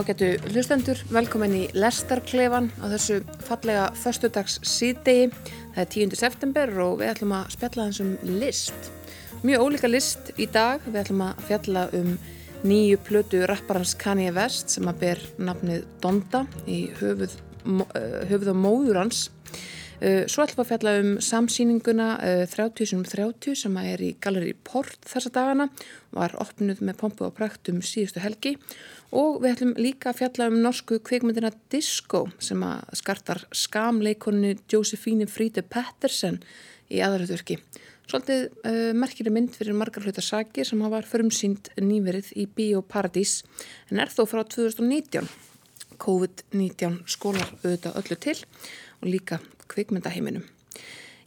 Ágætu hlustendur, velkomin í Lestarklefan á þessu fallega förstudags síðdegi. Það er 10. september og við ætlum að spjalla þessum list. Mjög ólíka list í dag. Við ætlum að fjalla um nýju plötu rapparans Kanye West sem að ber nafnið Donda í höfuð, höfuð og móður hans. Uh, svo ætlum við að fjalla um samsýninguna 30.30 uh, sem er í Galleri Port þessa dagana, var opnuð með pompu og prækt um síðustu helgi og við ætlum líka að fjalla um norsku kvikmyndina Disco sem að skartar skamleikonni Josephine Friede Pettersen í aðræðurki. Svolítið uh, merkileg mynd fyrir margar hlutasakir sem hafa förmsýnd nýverið í Bíóparadís en er þó frá 2019. COVID-19 skólar auðvitað öllu til og líka kvikmyndaheiminum.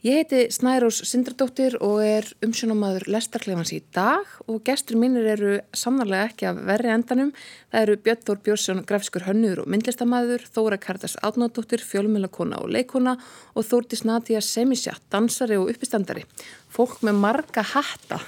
Ég heiti Snærós Sindradóttir og er umsjónamaður Lestarklefans í dag og gestur mínir eru samnarlega ekki af verri endanum. Það eru Björn Þór Björnsson, grafiskur hönnur og myndlistamæður, Þóra Kardas Átnádóttir, fjölmjölakona og leikona og Þórtis Nadia Semisja, dansari og uppistandari. Fólk með marga hatta,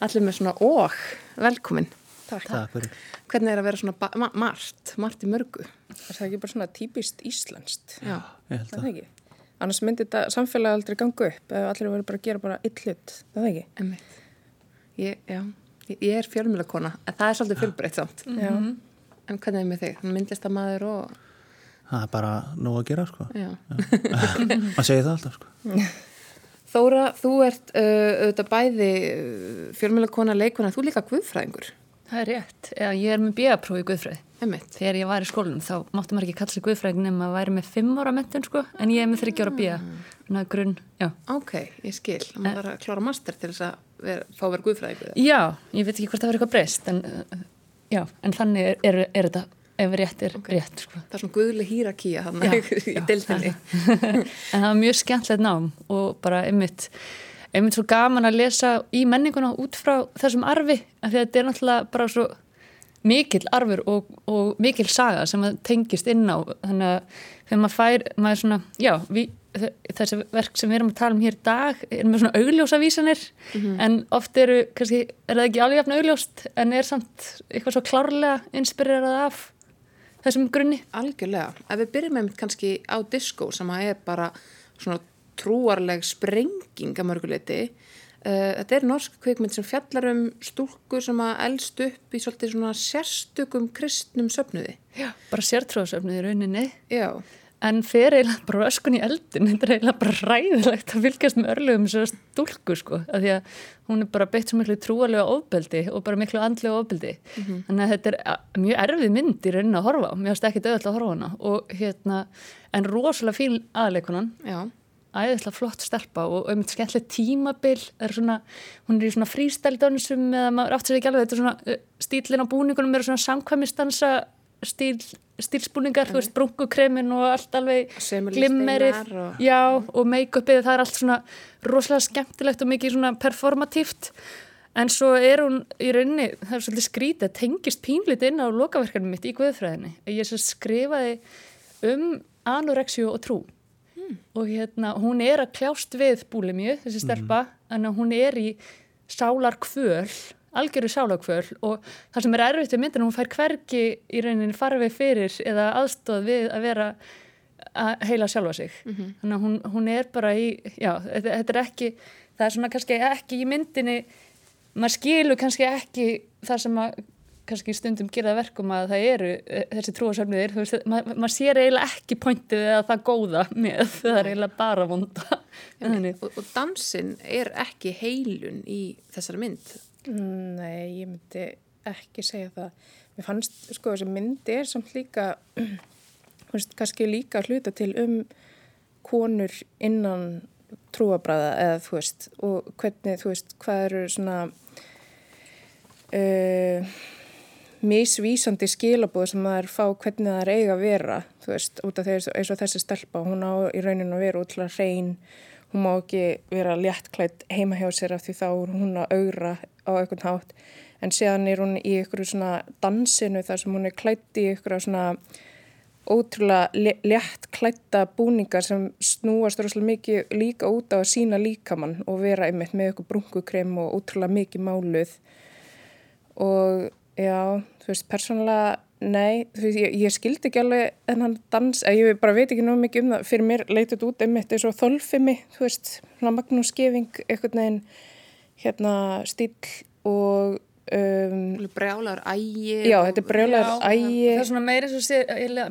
allir með svona óg, velkomin. Takk. Takk fyrir. Hvernig er að vera svona ma margt, margt í mörgu? Er það ekki bara svona típist íslenskt? Já, ég held að. Annars myndir þetta samfélagi aldrei ganga upp ef allir verður bara að gera bara eitt hlut, það er ekki? Ég, já, ég er fjölmjölakona, en það er svolítið fjölbreytt samt. Mm -hmm. En hvernig er með þig? Myndlist að maður og... Það er bara nóg að gera, sko. Já. Maður segir það alltaf, sko. Þóra, þú ert uh, auðvitað bæði uh, fjölmjölakona, leikona, þú líka guðfræðingur. Það er rétt. Eða, ég er með bíaprófi guðfræði. Einmitt. Þegar ég var í skólunum þá máttu maður ekki kalla sig guðfræðing nema að væri með fimm ára mentun sko en ég er með þryggjára bíja svona grunn, já. Ok, ég skil. Maður þarf að klára master til þess að vera, fá að vera guðfræðing. Já, ég veit ekki hvort það verður eitthvað breyst en, já, en þannig er, er, er þetta ef rétt er okay. rétt sko. Það er svona guðli hýrakíja þannig í dildinni. en það var mjög skemmtilegt nám og bara einmitt einmitt svo gaman að lesa í menninguna út frá þessum arfi af því að þetta er náttúrulega bara svo mikill arfur og, og mikill saga sem tengist inn á þannig að þegar maður fær maður svona, já, við, þessi verk sem við erum að tala um hér í dag er með svona augljósa vísanir mm -hmm. en oft eru, kannski, er það ekki alveg jafn augljóst en er samt eitthvað svo klárlega inspirerað af þessum grunni. Algjörlega, ef við byrjum með kannski á disco sem að er bara svona trúarleg sprenging að mörguleiti þetta er norsk kvikmynd sem fjallar um stúlku sem að eldst upp í svolítið svona sérstökum kristnum söfnuði. Já, bara sértróðsöfnuði í rauninni. Já. En fyrir eiginlega bara öskun í eldin, þetta er eiginlega bara ræðilegt að fylgjast með örlugum þessar stúlku sko, af því að hún er bara beitt svo miklu trúalega ofbeldi og bara miklu andlega ofbeldi. Mm -hmm. Þannig að þetta er mjög erfið mynd í rauninni að horfa, mér finnst ekki döðall að horfa hana og hérna, en rosalega fín aðleikunan. Já æðislega flott stelpa og um þetta skemmtileg tímabil er svona, hún er í svona frístældansum eða maður áttur sér ekki alveg þetta er svona uh, stílinn á búningunum eru svona samkvæmistansa stíl, stílsbúningar, mm. þú veist, brunkukremin og allt alveg glimmerið. og... já, og make-upið, það er allt svona rosalega skemmtilegt og mikið svona performatíft. En svo er hún í rauninni, það er svolítið skrítið tengist pínlit inn á lokaverkanum mitt í Guðfræðinni, ég skrifaði um anorexju og trú mm. og hérna hún er að kljást við búlimju, þessi stelpa mm. en hún er í sálarkvöl algjöru sálarkvöl og það sem er erfitt við myndin hún fær hverki í rauninni farfið fyrir eða aðstóð við að vera að heila sjálfa sig mm -hmm. þannig að hún, hún er bara í já, þetta, þetta er ekki það er svona kannski ekki í myndinni maður skilur kannski ekki það sem að kannski stundum gera verkum að það eru eh, þessi trúasöfniðir, þú veist, maður mað sér eiginlega ekki pointið eða það góða með, það er eiginlega bara vonda. og, og dansin er ekki heilun í þessari mynd? Nei, ég myndi ekki segja það. Mér fannst, sko, þessi myndi er samt líka, veist, kannski líka hluta til um konur innan trúabræða eða þú veist, og hvernig, þú veist, hvað eru svona... Uh, misvísandi skilabóð sem það er fá hvernig það er eiga að vera þú veist, út af því eins og þessi stelpa hún á í rauninu að vera útla hrein hún má ekki vera léttklætt heima hjá sér af því þá hún að augra á eitthvað hátt. En séðan er hún í ykkur svona dansinu þar sem hún er klætt í ykkur svona ótrúlega létt klætta búningar sem snúast rosalega mikið líka út á að sína líkamann og vera einmitt með ykkur brunkukrem og ótrúlega mikið máluð. Og já, þú veist, persónulega nei, þú veist, ég, ég skildi ekki alveg en hann dans, ég bara veit ekki náðu mikið um það, fyrir mér leytið út einmitt eins og þolfimi, þú veist, Magnús Geving, eitthvað neginn hérna stíl og Um, brjálar ægi já, þetta er brjálar ægi. það er svona meira eins og sé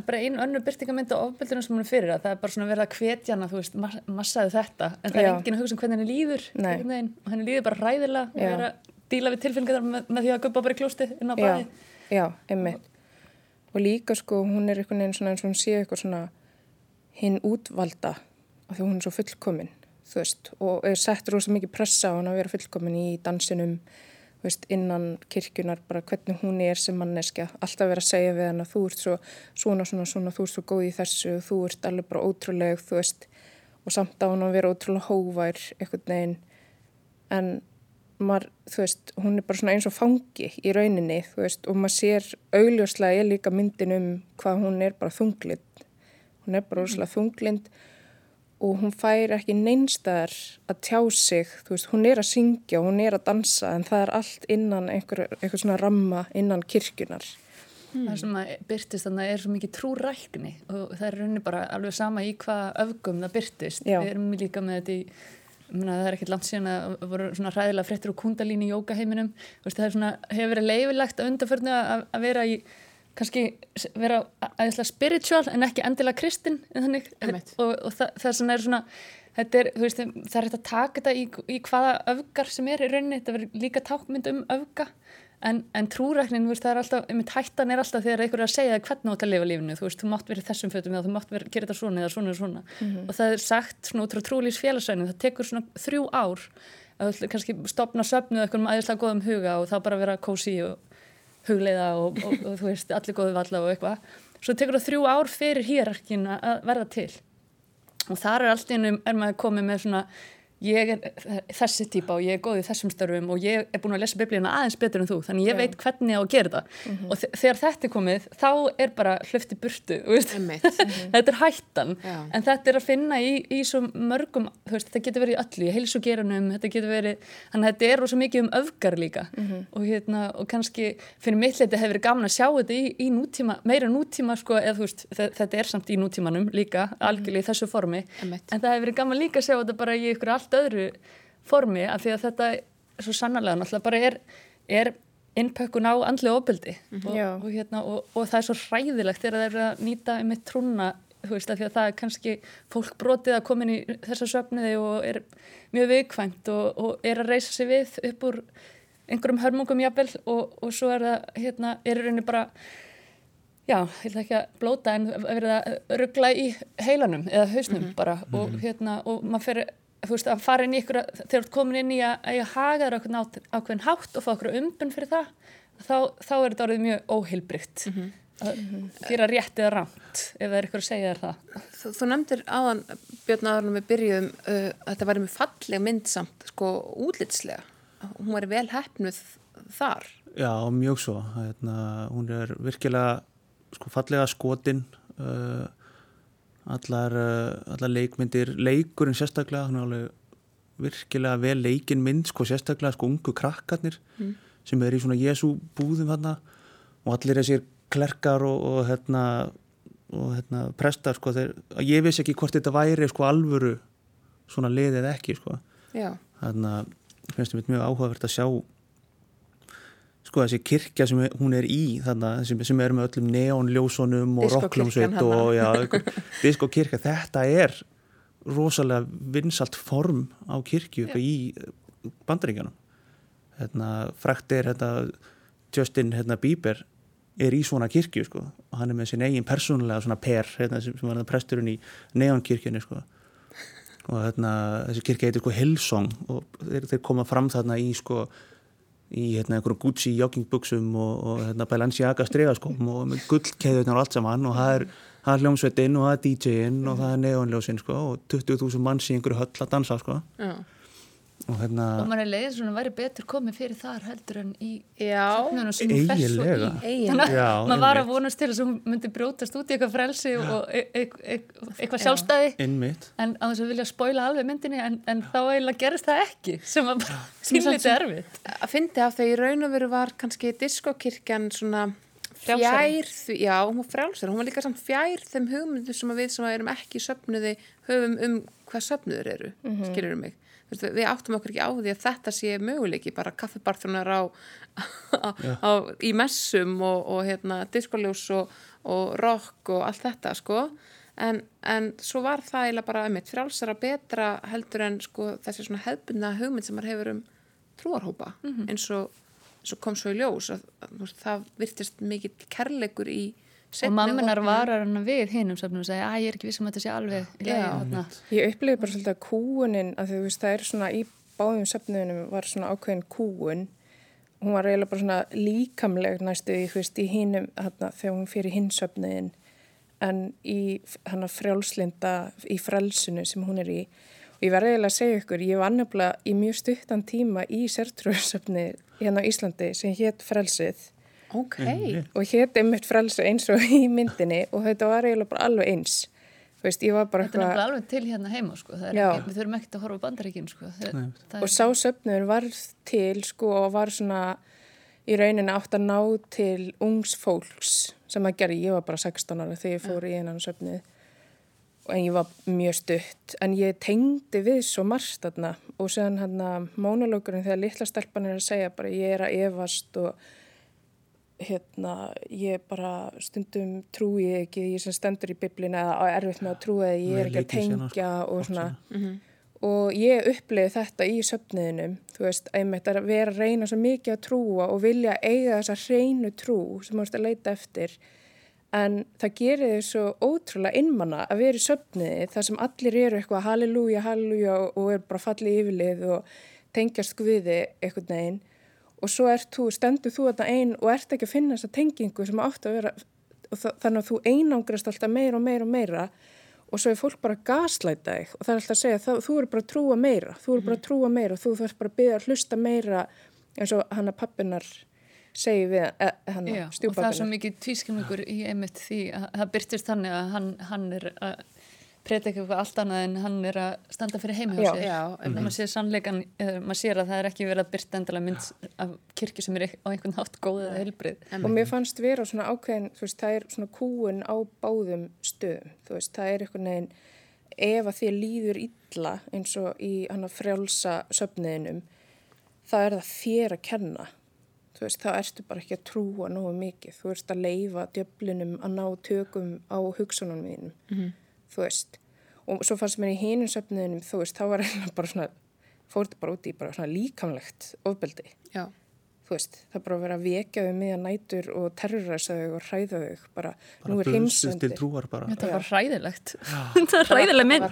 bara einu önnu byrtingamynda ofbeldunum sem hún er fyrir það það er bara svona verið að hvetja hana þú veist, massaðu þetta. En það er já. enginn að hugsa um hvernig henni líður og henni líður bara ræðilega og er að díla við tilfengar með, með því að guppa bara í klústi inn á bæði já, einmitt. Og líka sko, hún er einhvern veginn svona eins og hún sé eitthvað svona hinn útvalda og því hún er svo fullkomin þú veist, og er sett rosa mikið pressa á hann að vera fullkomin í dansinum veist, innan kirkjunar bara hvernig hún er sem manneskja alltaf verið að segja við hann að þú ert svo svona, svona, svona, þú ert svo góð í þessu þú ert alveg bara ótrúleg, þú veist og samt á hann að vera ótrúlega hóvær eitthvað neginn en maður, þú veist, hún er bara svona eins og fangi í rauninni, þú veist og maður sér augljóslega ég líka myndin um hvað hún er bara þunglind hún er bara ótrúlega þunglind og hún fær ekki neinstæðar að tjá sig, þú veist, hún er að syngja og hún er að dansa en það er allt innan einhver, einhver svona ramma innan kirkjunar. Hmm. Það sem að byrtist þannig að það er svo mikið trúrækni og það er rauninni bara alveg sama í hvað öfgum það byrtist. Já. Við erum líka með þetta í, það er ekkert langt síðan að voru svona ræðilega frettir og kundalín í jókaheiminum. Það svona, hefur verið leifilegt að undarförnu að, að vera í kannski vera aðeinslega spiritual en ekki endilega kristin og, og það, það sem er svona er, veist, það er hægt að taka þetta í, í hvaða öfgar sem er í rauninni. Þetta verður líka tákmynd um öfga en, en trúræknin, veist, það er alltaf hættan er alltaf þegar einhverju að segja hvernig þú ætti að lifa lífinu, þú veist, þú mátt verið þessum fötum eða þú mátt verið, gera þetta svona eða svona eða svona mm -hmm. og það er sagt svona út frá trúlýs félagsvæðinu, það tekur svona þrjú ár að kannski stopna söfnu eitthvað með aðeinslega góðum huga og þá bara vera kósi og hugleiða og, og, og þú veist, allir góðu valla og eitthvað. Svo tekur það þrjú ár fyrir hýrarkin að verða til og þar er alltaf innum, er maður komið með svona ég er þessi típa og ég er góð í þessum störfum og ég er búin að lesa biblíuna aðeins betur en þú, þannig ég Já. veit hvernig ég á að gera það mm -hmm. og þegar þetta er komið þá er bara hlöfti burtu mm -hmm. þetta er hættan Já. en þetta er að finna í, í svo mörgum veist, þetta getur verið í öllu, í heilsugeranum þetta getur verið, þannig að þetta er svo mikið um öfgar líka mm -hmm. og, hérna, og kannski fyrir mitt leiti hefur verið gaman að sjá þetta í, í nútíma, meira nútíma sko, eða, veist, þetta er samt í nútímanum líka, mhm. algjörlega í þessu formi en það hefur verið allt öðru formi af því að þetta svo sannarlega náttúrulega bara er, er innpökkun á andli ofbeldi mm -hmm. og, og, hérna, og, og það er svo hræðilegt þegar það er að nýta með trúna þú veist að því að það er kannski fólk brotið að koma inn í þessa söfniði og er mjög viðkvæmt og er að reysa sig við upp úr einhverjum hörmungum jafnvel og svo er það hérna, er í rauninni bara já, ég ætla ekki að blóta en verða að ruggla í heilanum eða hausnum mm -hmm. bara og mhm. hérna og maður fyrir þú veist, að fara inn í ykkur þegar þú ert komin inn í að, að ég haga þér ákveðin hátt og fá okkur umbun fyrir það þá, þá er þetta orðið mjög óheilbrygt mm -hmm. að gera rétt eða ránt ef það er ykkur að segja þér það. Þú, þú nefndir áðan, Björn Aðarnum við byrjuðum uh, að þetta væri með falleg myndsamt, sko, útlitslega. Hún væri vel hefnuð þar. Já, mjög svo. Hérna, hún er virkilega sko, fallega skotin uh, allar, eh, allar leikmyndir leikurinn sérstaklega hann er alveg virkilega vel leikin mynd sko sérstaklega sko ungu krakkarnir mm. sem er í svona Jésu búðum hann og allir þessir klerkar og, og hérna og hérna prestar sko þeir, ég vissi ekki hvort þetta væri sko alvöru svona liðið ekki sko þannig að finnst þetta mjög áhugavert að sjá sko þessi kirkja sem hún er í þannig sem, sem er með öllum neonljósunum og rockljómsveit og já, diskokirkja, þetta er rosalega vinsalt form á kirkju í bandaríkjanum hérna, frækt er hérna, Justin hérna, Bieber er í svona kirkju sko. Og hann er með sin eigin persónulega svona per hérna, sem, sem var presturinn í neonkirkjunni sko. Og hérna, þessi kirkja heitir sko Hillsong og þeir, þeir koma fram þarna í sko í hérna einhverjum Gucci joggingbuksum og, og hérna Balenciaga stregaskóm og gullkeðunar og allt saman og það er, er hljómsveitin og það er DJ-in og það er neonljósin sko og 20.000 manns í einhverju höll að dansa sko Já. Og hérna og mann er leið svona væri betur komið fyrir þar heldur en í Já, söfnunum sem hún svo Eiginlega. í þannig Já, að maður var að einmitt. vonast til að hún myndi brjótast út í eitthvað frelsi og e e e eitthvað sjálfstæði. Innmitt en á þess að vilja spoila alveg myndinni en, en þá eiginlega gerist það ekki sem að bara sagt- erfitt. að fyndi af þegar í raun og veru var kannski diskokirkjan svona fjær, því, já, hún var frjálsar hún var líka samt fjær þeim hugmyndu sem að við sem að erum ekki söfnuði höfum um hvað söfnuður eru, mm skilur mig. Þú veist, við áttum okkur ekki á því að þetta sé möguleiki, bara kaffibarþunar á, á, í messum og, og hérna diskoljós og, og rock og allt þetta sko. En, en svo var það eiginlega bara einmitt frjálsara betra heldur en sko þessi svona hefbundna hugmynd sem maður hefur um trúarhópa eins, og, eins og kom svo í ljós að, að, það virtist mikill kærleikur í og mamminar varar hann við hinum söfnum og segja að ég er ekki vissum að þetta sé alveg Já. Ég upplifði bara svolítið að kúunin, að þú veist, það er svona í báðum söfnunum var svona ákveðin kúun. Hún var eiginlega bara svona líkamleg næstu í, þú veist, í hinum, þarna, þegar hún fyrir hinn söfnuðin, en í hana frjálslinda, í frelsinu sem hún er í. Og ég verði eiginlega að segja ykkur, ég var nefnilega í mjög stuttan tíma í sértrúarsöfni hérna á Íslandi sem hétt frelsið ok, og hétt einmitt frelsi eins og í myndinni og þetta var eiginlega bara alveg eins. Þú veist, ég var bara þetta er nefnilega alveg til hérna heima sko. Er ekki, við þurfum ekkert að horfa bandaríkin sko. það og sá söfnur var til sko og var svona í rauninni átt að ná til ungs fólks sem að gera, ég var bara 16 ára þegar ég fór í einan söfnið en ég var mjög stutt. En ég tengdi við svo margt þarna. Og séðan hann að mónulókurinn þegar litla stelpan er að segja bara ég er að efast og hérna, ég bara stundum trúi ég ekki, ég sem stendur í biblin eða erfitt með að trúi eða ég er ekki að tengja sko, og svona. sína. og ég upplifði þetta í söfniðinum þú veist, einmitt að vera að reyna svo mikið að trúa og vilja eiga þessa hreinu trú sem þú veist að leita eftir. En það gerir þið svo ótrúlega innmanna að vera í söfniði þar sem allir eru eitthvað halleluja, halleluja og er bara fallið yfirlið og tengjast guði eitthvað neginn og svo þú, stendur þú þarna einn og ert ekki að finna þessa tengingu sem átt að vera þannig að þú einangrast alltaf meira og meira og meira. Og svo er fólk bara að gaslæta þig og það er alltaf að segja það, þú eru bara að trúa meira þú eru bara að trúa meira þú þarf bara að byrja að hlusta meira eins og hann að pappinar segi við eh, hann að og það er svo mikið tvískilningur í einmitt því að það byrtist þannig að hann, hann er að preta eitthvað allt annað en hann er að standa fyrir heimi á Já, og maður sér sannleikan, uh, maður sér að það er ekki verið að byrta endilega mynd af kirkju sem er á einhvern hátt góð eða heilbrið og mér fannst vera svona ákveðin þú veist, það er svona kúun á báðum stöðum, þú veist, það er eitthvað neginn ef að þér líður illa eins og í hann að frjálsa söfniðinum, það er það þér að kenna. Þú veist, þá ertu bara ekki að trúa nógu mikið. Þú veist að leifa djöflinum að ná tökum á hugsunum mínum þú veist. Og svo fannst mér í hinum söfniðinum þú veist, þá var eiginlega bara svona fór þetta bara út í bara svona líkamlegt ofbeldi. Já. Þú veist, það er bara að vera að vekja þau miðan nætur og terroræsa þau og hræða þau bara, nú bara er heimsendir trúar bara. Þetta var hræðilegt. Það er hræðileg mynd.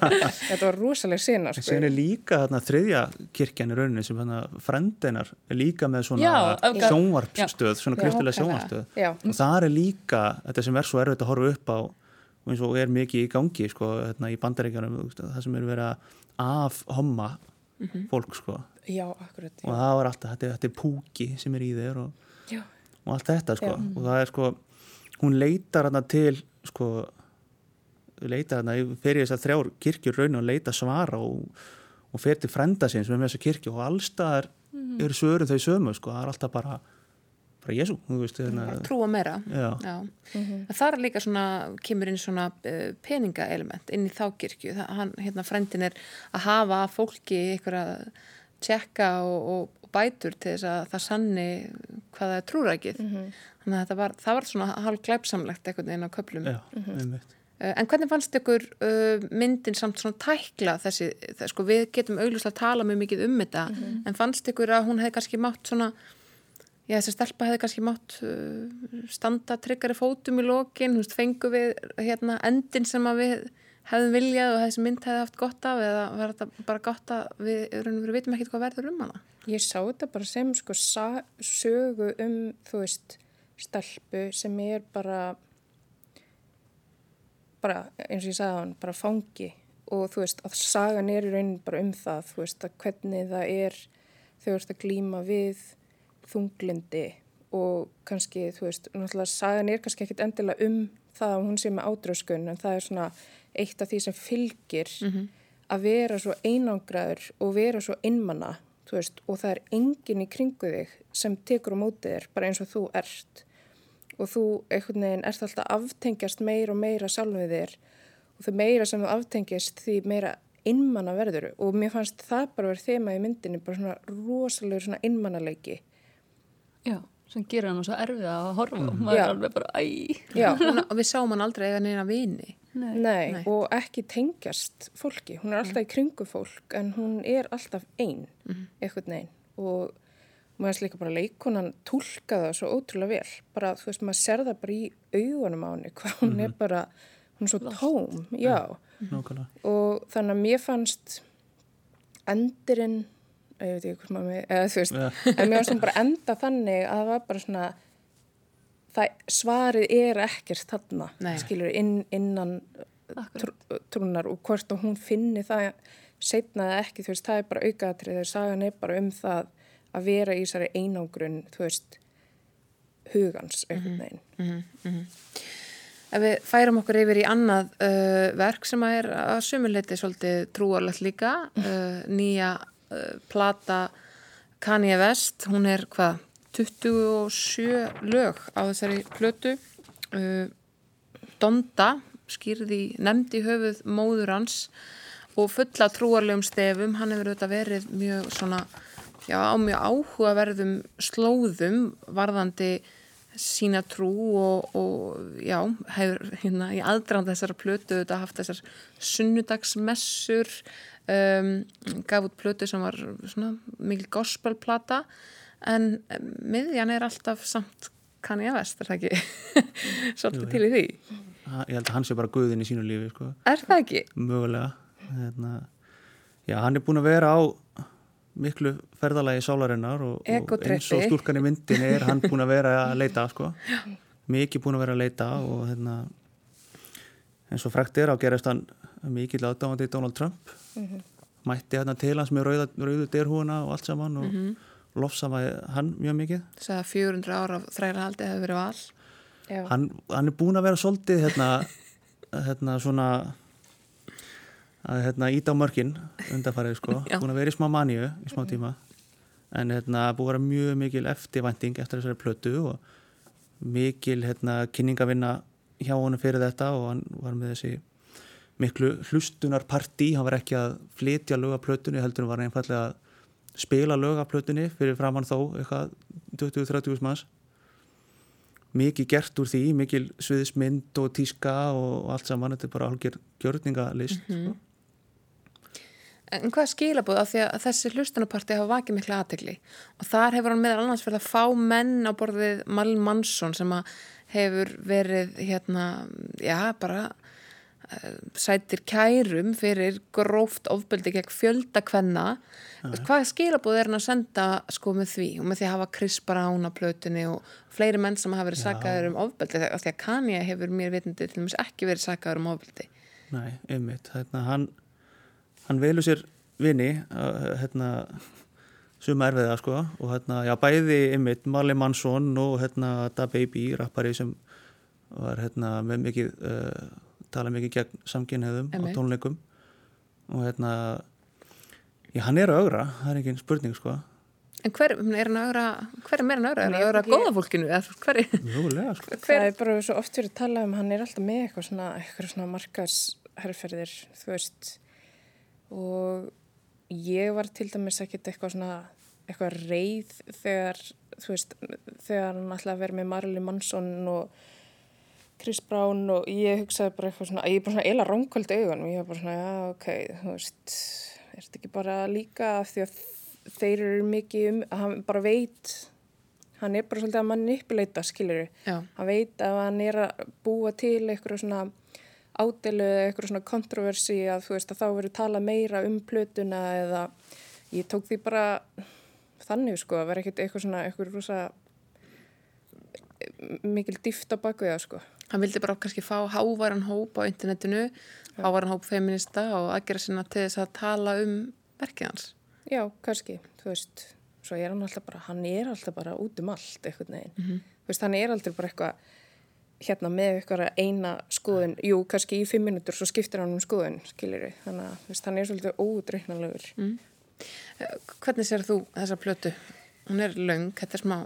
þetta var rosalega sena En sko. síðan er líka þarna þriðja kirkjan í rauninni sem hérna frendinar er líka með svona öfga- sjónvarpstöð, svona kristilega sjónvarpstöð og það er líka, þetta sem er svo erfitt að horfa upp á og eins og er mikið í gangi sko, hérna, í veist, það sem er verið að afhomma fólk sko. Já, akkurat og já. það var alltaf, þetta, þetta er púki sem er í þér og, og allt þetta sko. Og það er sko, hún leitar hérna til sko leitar hérna, fyrir þess að þrjár kirkjur raun og leita svara og, og fer til frenda sín sem er með þessa kirkju. Og allstaðar eru svöru þau sömu sko, það er alltaf bara bara Jésu, hérna, trúa meira já, Já. Það er líka svona, kemur inn svona uh, peningaelement inn í þá kirkju. Það, hann, hérna, frendin er að hafa fólki ykkur að tjekka og, og, bætur til þess að það sanni hvað það er trúrækið. Þannig að þetta var, það var svona hálf glæpsamlegt einhvern veginn á köplum. já, einmitt Uh, En hvernig fannst ykkur uh, myndin samt svona tækla þessi, sko, við getum auglustlega að tala mjög mikið um þetta, en fannst ykkur að hún hefði kannski mátt svona, já þessi stelpa hefði kannski mátt uh, standa tryggari fótum í lokin, þú veist, fengu við hérna endin sem við hefðum viljað og þessi mynd hefði haft gott af eða var þetta bara gott að við, við vitum ekkert hvað verður um hana? Ég sá þetta bara sem sko sögu um, þú veist, stelpu sem er bara, bara eins og ég sagði hann, bara fangi og þú veist að sagan er í raunin bara um það, þú veist að hvernig það er þau ert að glýma við þunglindi og kannski, þú veist, náttúrulega sagan er kannski ekkit endilega um það að hún sé með ádrauskun en það er svona eitt af því sem fylgir mm -hmm. að vera svo einangraður og vera svo innmanna veist, og það er enginn í kringu þig sem tekur á mótið þér bara eins og þú ert. Og þú einhvern veginn ert alltaf aftengjast meira og meira sjálfið þér. Og það meira sem þú aftengjast því meira innmanna verður og mér fannst það bara verið þema í myndinu bara svona rosalega svona innmannaleiki Já sem gerir hann svo erfið að horfa og maður er alveg bara æg og við sáum hann aldrei eða neina vini Nei. Nei, Nei, og ekki tengjast fólki, hún er alltaf í kringu fólk en hún er alltaf einn mm -hmm. eitthvað neinn og maður er líka bara leikunan tólka það svo ótrúlega vel, bara þú veist maður ser það bara í augunum á henni hvað hún mm -hmm. er mhm. bara, hún er svo Lost. tóm já, mm -hmm. og þannig að mér fannst endurinn ég veit ekki hvort maður með, eða þú veist yeah. en mér finnst það bara enda þannig að það var bara svona það, svarið er ekkert þarna Nei. skilur inn, innan tr trúnar og hvort og hún finni það setnaði ekki, þú veist, það er bara aukaðatrið þegar sagan er bara um það að vera í þessari einangrun, þú veist hugans, einhvern mhm. veginn mm -hmm, mm -hmm. Ef við færum okkur yfir í annað uh, verk sem að er að sumuleiti svolítið trúarlegt líka, uh, nýja plata Kanye West, hún er hvað 27 lög á þessari plötu. Uh, Donda skýrði nefndi höfuð móður hans og fulla trúarlegum stefum, hann hefur auðvitað verið mjög svona, já, á mjög áhugaverðum slóðum varðandi sína trú og, og já, hefur hérna í aðdrand þessara plötu auðvitað haft þessar sunnudagsmessur um, gaf út plötu sem var svona mikil gospelplata en miðjan er alltaf samt kanni að vest, er það ekki svolítið til í því? Ég held að hann sé bara guðin í sínu lífi sko. Er það ekki? Mögulega hérna, Já, hann er búin að vera á miklu ferðalagi sálarinnar og, og eins og stúlkan í myndin er hann búin að vera að leita sko. mikið búin að vera að leita og hérna, eins og frækt er á gerast hann mikið látáðandi Donald Trump. Mm -hmm. mætti hérna til hans með rauðu, rauðu derhúuna og allt saman og mm -hmm lofsamaði hann mjög mikið. Sæða 400 ára þrælahaldi hefur verið val. Hann, hann er búin að vera svolítið hérna, hérna svona að hérna íta á mörgin undanfarið sko, búin að vera í smá manju í smá tíma. En hérna búin að vera mjög mikil eftirvænting eftir þessari plötu og mikil hérna kynningavinna hjá honum fyrir þetta og hann var með þessi miklu hlustunarparti, hann var ekki að flytja löga plötunni, heldur hann var einfallega að spila lögaflutinni fyrir framann þó eitthvað 20-30 manns. Mikið gert úr því, mikið sviðismynd og tíska og allt saman. Þetta er bara algjör gjörningalist mm -hmm. En hvað skilabúð af því að þessi hlustunaparti hafa vakið miklu aðtegli og þar hefur hann meðal annars verið að fá menn á borðið Malin Mansson sem hefur verið hérna, já bara Eh, sætir kærum fyrir gróft ofbeldi gegn fjöldakvenna hvað skilabóð er hann að senda sko með því? Og með því að hafa Chris Brown á plötunni og fleiri menn sem hafa verið sakaður um ofbeldi þegar því að Kanye hefur mér vitandi til dæmis ekki verið sakaður um ofbeldi. Nei, einmitt, hérna, hann hann velur sér vini hérna suma erfiða sko og hérna, já bæði einmitt Marley Mansson og hérna Da Baby, rappari sem var hérna með mikið uh, tala mikið gegn samkynniðum á tónleikum og hérna já, hann er að augra, það er ekki spurning sko En hver er hann að augra hver er meira hann að augra? Er hann að augra góða fólkinu? Hver er? Júlega, sko. hver? Það er bara svo oft fyrir að tala um hann er alltaf með eitthvað svona, eitthvað svona markarsherrferðir þú veist og ég var til dæmis ekkert eitthvað svona eitthvað reið þegar þú veist, þegar hann alltaf verið með Marli Mansson og Chris Brown og ég hugsaði bara eitthvað svona, ég er bara svona eila ránkvöld auðan og ég var bara svona, já, ok, þú veist, er þetta ekki bara líka því að þeir eru mikið um, að hann bara veit, hann er bara svolítið að manipuleita, skilur, hann veit að hann er að búa til eitthvað svona ádelu eða eitthvað svona kontroversi að þú veist að þá verður tala meira um plötuna eða ég tók því bara þannig sko að vera ekkert eitthvað svona eitthvað rosa mikil dýft á baku það sko. Hann vildi bara kannski fá hávaran hóp á internetinu, hávaran hóp feminista og aðgera sinna til þess að tala um verkið hans. Já, kannski, þú veist, svo er hann alltaf bara, hann er alltaf bara út um allt eitthvað neginn. Mm -hmm. Þú veist, hann er alltaf bara eitthvað hérna með eitthvað eina skoðun, jú, kannski í fimm minútur svo skiptir hann um skoðun, skilir við. Þannig að, veist, hann er svolítið ódreiknalegur. Mm. Hvernig sér þú þessa plötu? Hún er laung, þetta er smá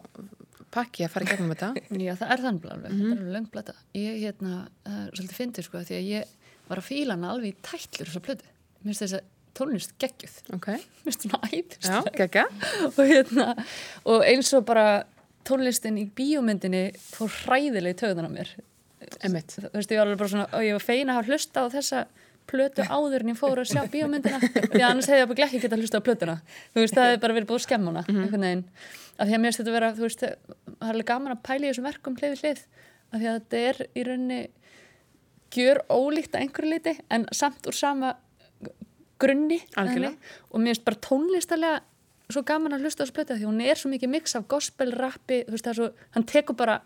pakki að fara í gegnum þetta. Já, það er þannig alveg, mm -hmm. þetta er laung plata. Ég, hérna, það er svolítið fyndið, sko, því að ég var að fíla hana alveg í tællur þessa plötu. Mér finnst þess að tónlist geggjuð okay. mér finnst svona æðist og, hérna, og eins og bara tónlistin í bíómyndinni fór hræðileg í töðunar á mér. Emitt. þú veist ég var alveg bara svona og ég var feina að hlusta á þessa plötu áður en ég fór að sjá bíómyndina. Því annars hefði ég bara ekki gett að hlusta á plötuna. Þú veist það hefði bara verið búið skemmuna mm -hmm. af því að mér þetta að vera þú veist það er alveg gaman að pæla í þessum verkum hlið við hlið. Af því að þetta er í rauninni gjör ólíkt að einhverju liti en samt úr sama grunni og mér finnst bara tónlistarlega svo gaman að hlusta á þessu plötu því hún er svo mikið mix af gospel, rappi svo, hann tekur bara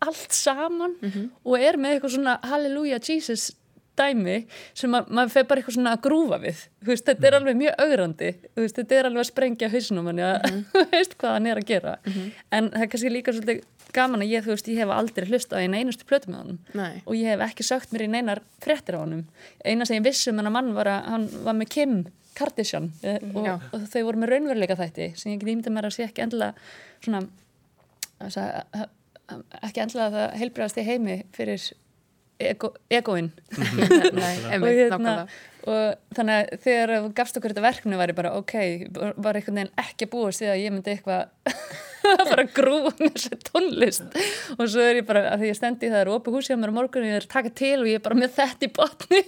allt saman mm -hmm. og er með eitthvað svona Halleluja Jesus dæmi sem ma maður feir bara eitthvað svona að grúfa við veist, þetta er mhm. alveg mjög augrandi veist, þetta er alveg að sprengja hausnum hann mm -hmm. veist hvað hann er að gera mm -hmm. en það er kannski líka svolítið gaman að ég, þú veist, ég hef aldrei hlust á eina einustu plötu með honum Nei. og ég hef ekki sögt mér í neinar frettir á honum eina sem ég vissum en að mann var að hann var með Kim Kardashian eh, og, og þau voru með raunveruleika þætti sem ég grímdi mér að sé ekki endla svona að, ekki endla að það heilbregast í heimi fyrir ego, egoinn. Og, hérna, og þannig að þegar gafst okkur þetta verknu var ég bara ok, var einhvern veginn ekki búið síðan að ég myndi eitthvað að að grúa með þessu tónlist. Og svo er ég bara, að því ég stendi það er opið húsi á mér á morgun og ég er takað til og ég er bara með þetta í botni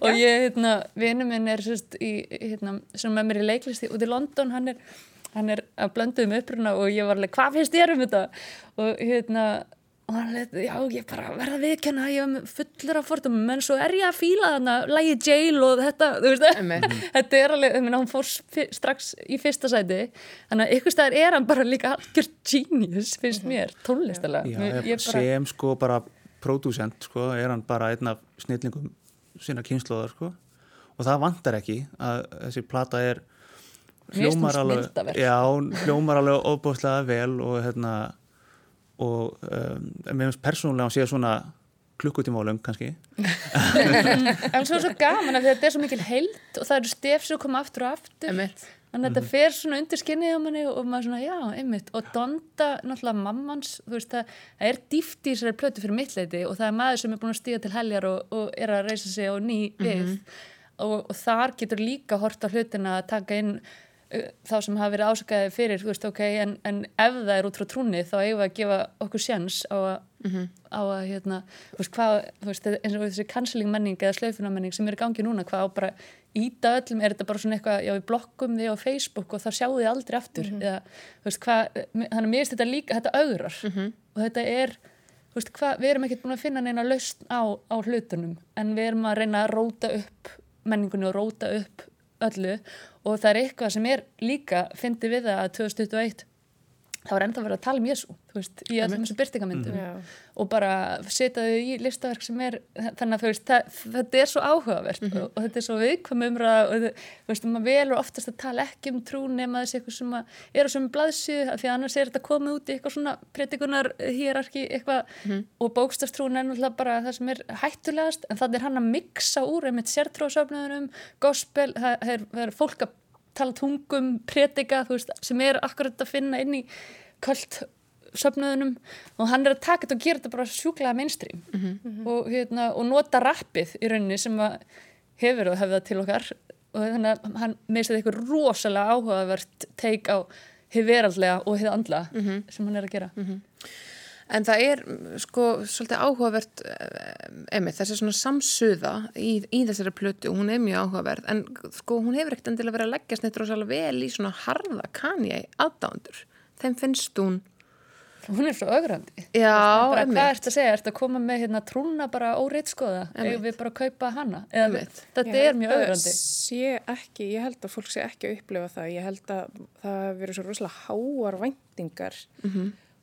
og ég, hérna, vinnu minn er sérst í, hérna, sem með mér í leiklisti út í London, hann er hann er að blönduðum uppruna og ég var alveg, hvað finnst ég um þetta og hérna og hann leti, já ég bara verða viðkenna ég var fullur af fordum menn svo er ég að fíla þarna, lægi jail og þetta, þú veist, þetta er alveg minna, hún fór strax í fyrsta sæti þannig að ykkur staðar er hann bara líka algjör genius, finnst mhm. mér tónlistalega. Já, ég, bara... sem sko bara pródúsent, sko, er hann bara einn af snillingum sína kynnslóðar, sko, og það vantar ekki að þessi plata er hljómar alveg, já, hljómar alveg óbúslega vel og hérna og um, mér finnst persónulega að sé svona klukkutíma á löng kannski. En svo er svo gaman að þetta er svo mikil held og það eru stef sem koma aftur og aftur. Einmitt. Þannig að þetta mhm. fer svona undir skinnið á manni og maður svona já, einmitt og Donda, náttúrulega mammans veist það, það er dýft í þessari plötu fyrir mittleiti og það er maður sem er búin að stíga til heljar og, og er að reysa sig á ný við mm -hmm. og, og þar getur líka hort á hlutina að taka inn þá sem hafa verið ásakaði fyrir veist, okay, en, en ef það er út frá trúni þá eigum við að gefa okkur sjans á að, mm -hmm. á að hérna, veist, hvað, veist, eins og þessi canceling menning eða slöfunamenning sem er í gangi núna hvað á bara íta öllum, er þetta bara svona eitthvað já við blokkum þig á Facebook og þá sjáum þið aldrei aftur mm -hmm. eða, hvað, þannig að mér finnst þetta líka, þetta augrar mm -hmm. og þetta er hvað, við erum ekkert búin að finna neina lausn á, á hlutunum en við erum að reyna að róta upp menningunni og róta upp öllu og það er eitthvað sem er líka fyndi við það að 2021 þá er ennþá verið að tala um Jésu veist, í allum þessu byrtingamindum mm. og bara setja þau í listaverk sem er þannig að veist, það, þetta er svo áhugavert mm -hmm. og, og þetta er svo viðkvæm umræða og þú veist, maður velur oftast að tala ekki um trú nema þessi eitthvað sem er á svömu blaðsíðu, því annars er þetta komið út í eitthvað svona pretikunar hýrarki eitthvað mm -hmm. og bókstafstrún er náttúrulega bara það sem er hættulegast en þannig er hann að miksa úr einmitt sértróðsöfnöðunum, gospel það er, það er fólk að tala tungum, predika, veist, sem er akkurat að finna inn í kvöld söfnuðunum og hann er að taka þetta og gera þetta bara sjúklega mainstream mm -hmm. og, hérna, og nota rappið í rauninni sem hefur og hefða til okkar og þannig að hann meðst eitthvað rosalega áhugavert teik á hefur veraldlega og hefur andla mm -hmm. sem hann er að gera mm -hmm. En það er sko svolítið áhugavert emið, þessi svona samsuða í, í þessari plötu og hún er mjög áhugaverð en sko hún hefur ekkert endilega verið að leggja snittur og svolítið vel í svona harða kanja í aðdándur. Þeim finnst hún hún er svo ögrandi Já, einmitt. hvað ert að segja, ert að koma með hérna trúna bara óreitt skoða, eigum við bara kaupa hana eða Einmitt. þetta Ég er mjög held að ögrandi sé ekki, ég held að fólk sé ekki að upplifa það. Ég held að það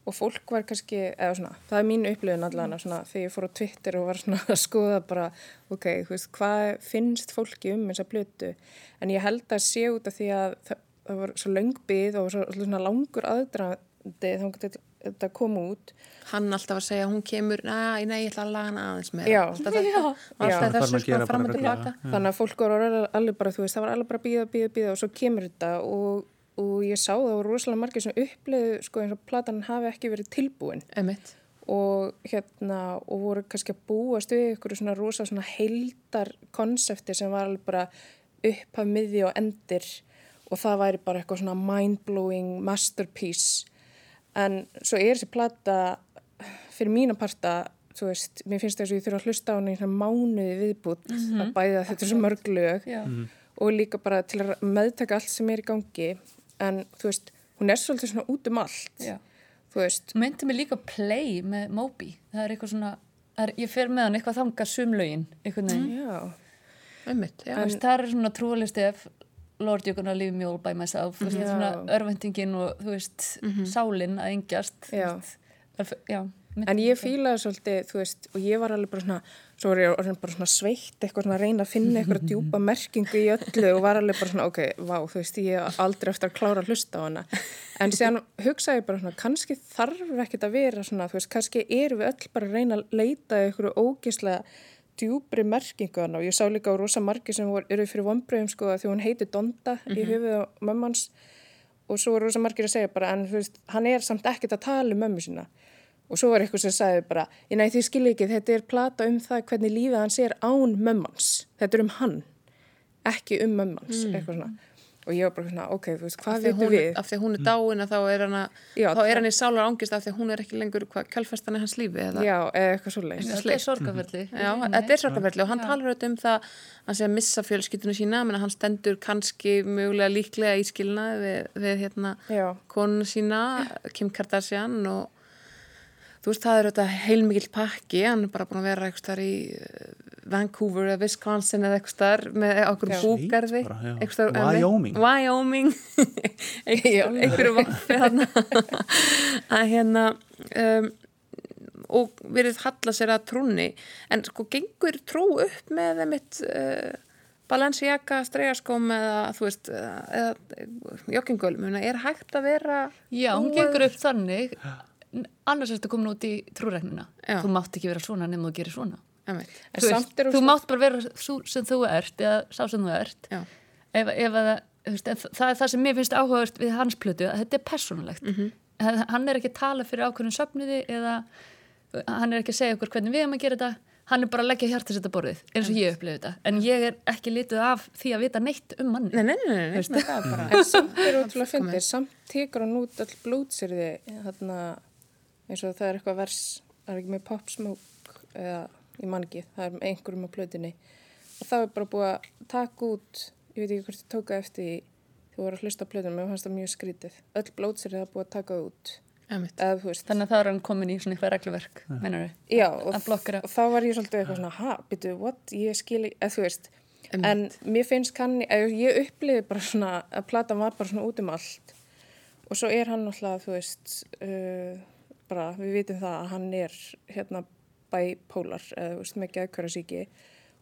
og fólk var kannski, eða svona, það er mín upplifun allan svona, þegar ég fór á Twitter og var svona að skoða bara, ok, þú veist, hvað finnst fólki um þessa blötu? En ég held að sé út af því að það, það var svo löng byð og svo svona langur aðdrandi þá getur þetta koma út. hann alltaf að segja, hún kemur, næ, nei, ég ætla að laga hana aðeins með. Já. alltaf, þessu að sko fram og bara tilbaka. Þannig að fólk voru alveg- bara, þú veist, það var alveg bara að býða, býða, býða og svo kemur þetta og, og ég sá það voru rosalega margir sem uppliðu sko eins og platan hafi ekki verið tilbúin. Einmitt. og hérna og voru kannski að búast við ykkur svona rosa svona heildar konsepti sem var alveg bara upphaf miði og endir. Og það væri bara eitthvað svona mind-blowing masterpiece. En svo er þessi plata fyrir mína parta þú veist, mér finnst þess að ég þurfa að hlusta á hana í svona mánuði viðbútt að bæða þetta er svo mörg lög. Já. og líka bara til að meðtaka allt sem er í gangi en þú veist, hún er svolítið svona út um allt Já. þú veist, myndi mig líka play með Moby það er eitthvað svona, er, ég fer með hann eitthvað þanga sumlaugin, einhvern veginn já Einmitt, já. Þú veist, það er svona trúalisti ef Lord you're gonna leave me all by myself mm -hmm. Já. svona örvendingin og þú veist sálin að engjast Já. veist, já En ég fílaði svolítið, þú veist, og ég var alveg bara svona, svo var ég bara svona sveitt, eitthvað svona að reyna að finna eitthvað djúpa merkingu í öllu og var alveg bara svona, ok, vá, þú veist, ég hef aldrei eftir að klára að hlusta á hana. En síðan hugsaði ég bara svona, kannski þarf ekkert að vera svona, þú veist, kannski erum við öll bara að reyna að leita að eitthvað ógislega djúpri merkingu hana og ég sá líka á rosa margi sem voru, eru fyrir vonbröðum sko að því hún heiti Donda í höfuð á mömmans og svo voru rosa margir að segja bara en veist, hann er samt ekkert að tala um mömmu sína og svo var eitthvað sem sagði bara ég næ því skilja ekki, þetta er plata um það hvernig lífið hans er án mömmans. Þetta er um hann, ekki um mömmans eitthvað svona. Og ég var bara svona, ok, þú veist, hvað veitum hún, við? af því að hún er dáin að þá er hann, að, Já, þá er hann í sálar ángist af því að hún er ekki lengur hvað kjálfestan er hans lífi eða já, eitthvað svo leið þetta er sorgaferli Já, þetta er sorgarferðli og hann talar auðvitað um það hann sé að missa fjölskyldinu sína menn að hann stendur kannski mögulega líklega í skilnaði við, við hérna Já. konuna sína, Kim Kardashian og þú veist það er auðvitað heilmikill pakki, hann er bara búin að vera eitthvað þar í eh, Vancouver eða Wisconsin eða eitthvað þar með okkur búgarði. Staðar- eh, Wyoming. Wyoming. Einhverju vaffi þarna. Að hérna um, og verið halla sér að trúni en sko gengur trú upp með þeimitt uh, Balenciaga, streyjaskóm eða þú veist, eða, eða joggingölum, er hægt að vera já, hún gengur upp þannig annars ertu komin út í trúregnina Já. þú mátt ekki vera svona nema þú gerir svona. Þú, samt er þú hún mátt bara vera sú sem þú ert eða sá sem þú ert. Já. ef, ef að, veist, það er það sem mér finnst áhugavert við hans plötu, að þetta er persónulegt. Mhm. -hmm. hann er ekki að tala fyrir ákveðnum söfnuði eða hann er ekki að segja okkur hvernig við erum að gera þetta. Hann er bara að leggja hjarta sitt að borðið eins og ég upplifið þetta, en ég er ekki litið af því að vita neitt um manni Nei, nei, nei, nei, er En samt er ótrúlega fyndið, samt tekur hann út all blótsýrði þarna eins og það er eitthvað vers, það er ekki með pop smoke eða ég man ekki, það er með einhverjum á plötunni. Og það er bara búið að taka út, ég veit ekki hvort þið tóka eftir því þú voru að hlusta á plötunum, mér fannst það mjög skrítið. Öll blótsýrði það er búið að taka út. Eða þannig að það er hann komin í svona eitthvað regluverk meinar við, já og, þá var ég svolítið eitthvað svona, ha, býtu, what, ég skil eða þú veist. En mér finnst kann, eða ég uppliði bara svona að platan var bara svona út um allt. Og svo er hann alltaf, þú veist uh, bara, við vitum það að hann er hérna bipolar eða, veist, með geðkværa síki